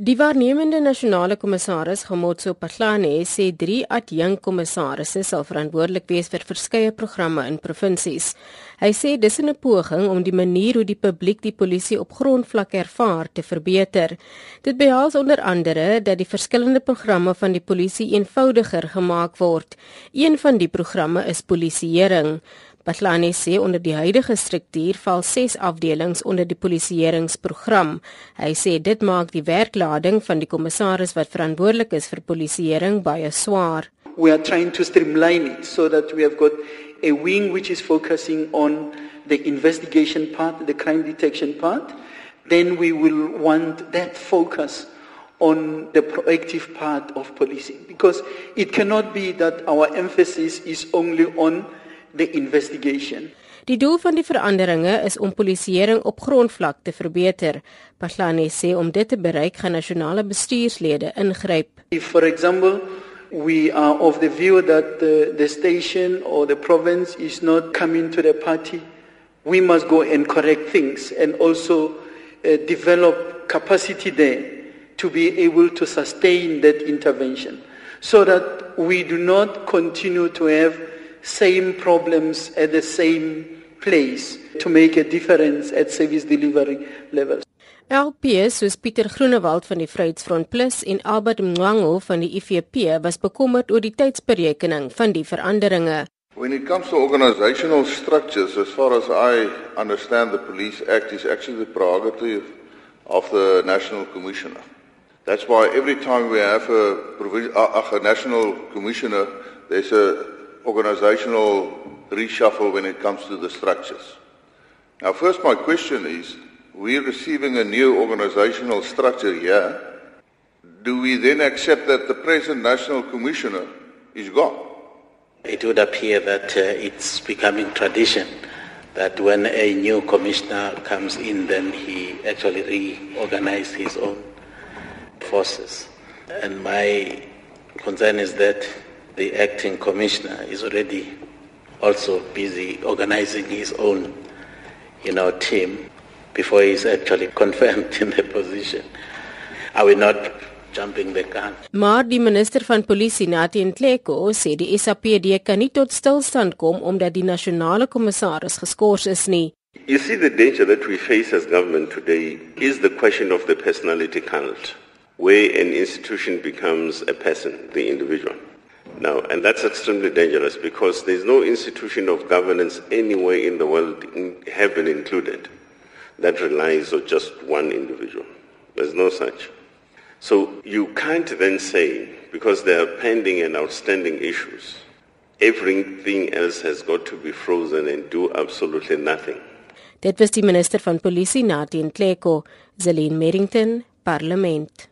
Die waarnemende nasionale kommissaris, Gamotso Patlane, sê drie adjunkkommissarisse sal verantwoordelik wees vir verskeie programme in provinsies. Hy sê dis 'n poging om die manier hoe die publiek die polisie op grondvlak ervaar te verbeter. Dit behels onder andere dat die verskillende programme van die polisie eenvoudiger gemaak word. Een van die programme is polisieering. Batlani sê onder die huidige struktuur val 6 afdelings onder die polisieeringsprogram. Hy sê dit maak die werklading van die kommissaris wat verantwoordelik is vir polisieering baie swaar. We are trying to streamline it so that we have got a wing which is focusing on the investigation part, the crime detection part. Then we will want that focus on the proactive part of policing because it cannot be that our emphasis is only on the investigation. Die doel van die veranderinge is om polisieering op grondvlak te verbeter. Patlani sê om dit te bereik gaan nasionale bestuurslede ingryp. If for example we are of the view that the, the station or the province is not coming to the party, we must go and correct things and also uh, develop capacity there to be able to sustain that intervention so that we do not continue to have same problems at the same place to make a difference at service delivery levels. LPS soos Pieter Groenewald van die Vryheidsfront Plus en Albert Mwango van die IFP was bekommerd oor die tydsberekening van die veranderinge. When it comes to organizational structures as far as I understand the police act is actually the prerogative of the national commissioner. That's why every time we have a, a, a national commissioner there's a organizational reshuffle when it comes to the structures. Now, first, my question is we're receiving a new organizational structure here. Do we then accept that the present national commissioner is gone? It would appear that uh, it's becoming tradition that when a new commissioner comes in, then he actually reorganizes his own forces. And my concern is that the acting commissioner is already also busy organizing his own you know team before he's actually confirmed in the position. Are we not jumping the gun? Maar die minister van polisie Nathi Ntleko sê die SAPD kan nie tot stilstand kom omdat die nasionale kommissaris geskort is nie. You see the danger that we face as government today is the question of the personality cult where an institution becomes a person the individual Now, and that's extremely dangerous because there's no institution of governance anywhere in the world, in heaven included, that relies on just one individual. There's no such. So you can't then say, because there are pending and outstanding issues, everything else has got to be frozen and do absolutely nothing. Dit was die minister van polisie Nadine Kleko, Zelin Merrington, parlement.